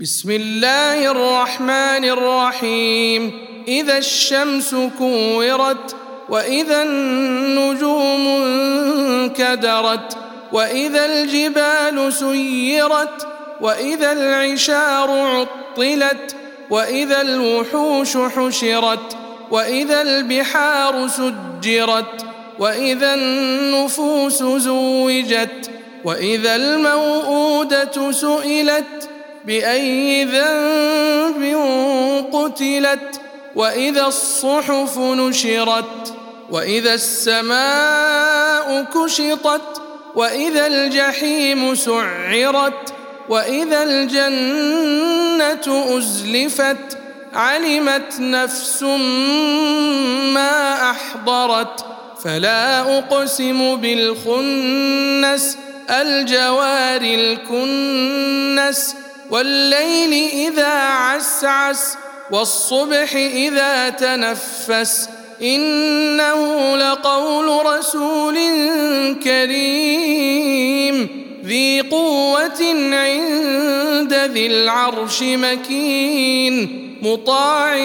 بسم الله الرحمن الرحيم. إذا الشمس كورت وإذا النجوم انكدرت وإذا الجبال سيرت وإذا العشار عطلت وإذا الوحوش حشرت وإذا البحار سجرت وإذا النفوس زوجت وإذا الموءودة سئلت بأي ذنب قتلت وإذا الصحف نشرت وإذا السماء كشطت وإذا الجحيم سعرت وإذا الجنة أزلفت علمت نفس ما أحضرت. فلا أقسم بالخنس الجوار الكنس. والليل إذا عسعس والصبح إذا تنفس إنه لقول رسول كريم ذي قوة عند ذي العرش مكين مطاع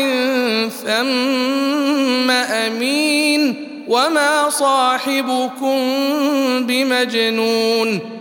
ثم أمين وما صاحبكم بمجنون